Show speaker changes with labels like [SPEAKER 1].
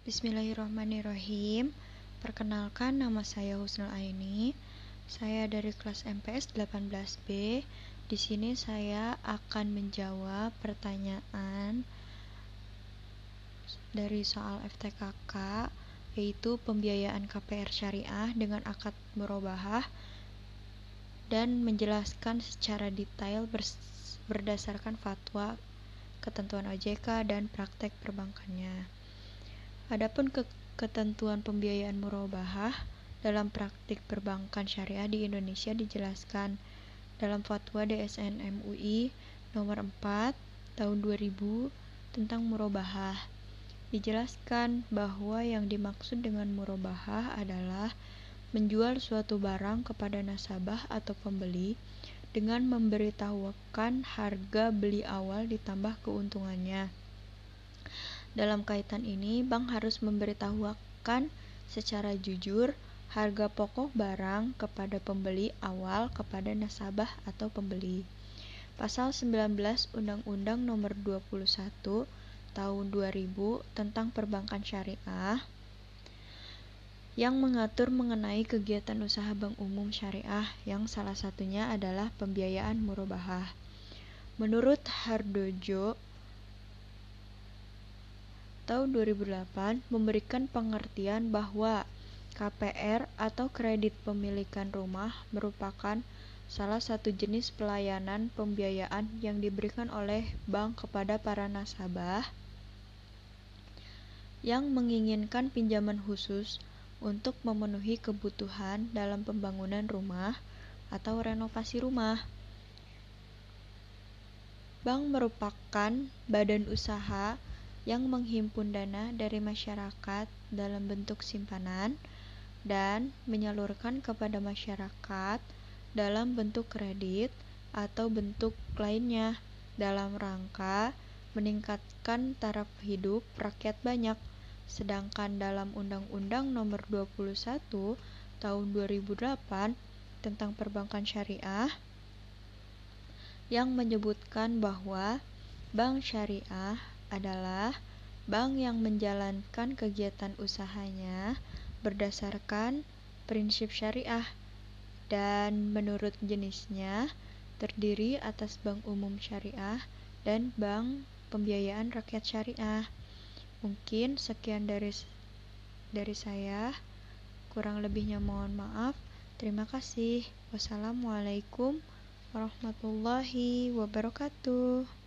[SPEAKER 1] Bismillahirrahmanirrahim. Perkenalkan nama saya Husnul Aini. Saya dari kelas MPS 18B. Di sini saya akan menjawab pertanyaan dari soal FTKK yaitu pembiayaan KPR syariah dengan akad murabahah dan menjelaskan secara detail berdasarkan fatwa ketentuan OJK dan praktek perbankannya. Adapun ke ketentuan pembiayaan murabahah dalam praktik perbankan syariah di Indonesia dijelaskan dalam fatwa DSN MUI nomor 4 tahun 2000 tentang murabahah. Dijelaskan bahwa yang dimaksud dengan murabahah adalah menjual suatu barang kepada nasabah atau pembeli dengan memberitahukan harga beli awal ditambah keuntungannya. Dalam kaitan ini, bank harus memberitahukan secara jujur harga pokok barang kepada pembeli awal kepada nasabah atau pembeli. Pasal 19 Undang-Undang Nomor 21 Tahun 2000 tentang Perbankan Syariah yang mengatur mengenai kegiatan usaha bank umum syariah yang salah satunya adalah pembiayaan murabahah. Menurut Hardojo tahun 2008 memberikan pengertian bahwa KPR atau kredit pemilikan rumah merupakan salah satu jenis pelayanan pembiayaan yang diberikan oleh bank kepada para nasabah yang menginginkan pinjaman khusus untuk memenuhi kebutuhan dalam pembangunan rumah atau renovasi rumah. Bank merupakan badan usaha yang menghimpun dana dari masyarakat dalam bentuk simpanan dan menyalurkan kepada masyarakat dalam bentuk kredit atau bentuk lainnya dalam rangka meningkatkan taraf hidup rakyat banyak. Sedangkan dalam Undang-Undang Nomor 21 Tahun 2008 tentang perbankan syariah yang menyebutkan bahwa bank syariah adalah bank yang menjalankan kegiatan usahanya berdasarkan prinsip syariah dan menurut jenisnya terdiri atas bank umum syariah dan bank pembiayaan rakyat syariah. Mungkin sekian dari dari saya. Kurang lebihnya mohon maaf. Terima kasih. Wassalamualaikum warahmatullahi wabarakatuh.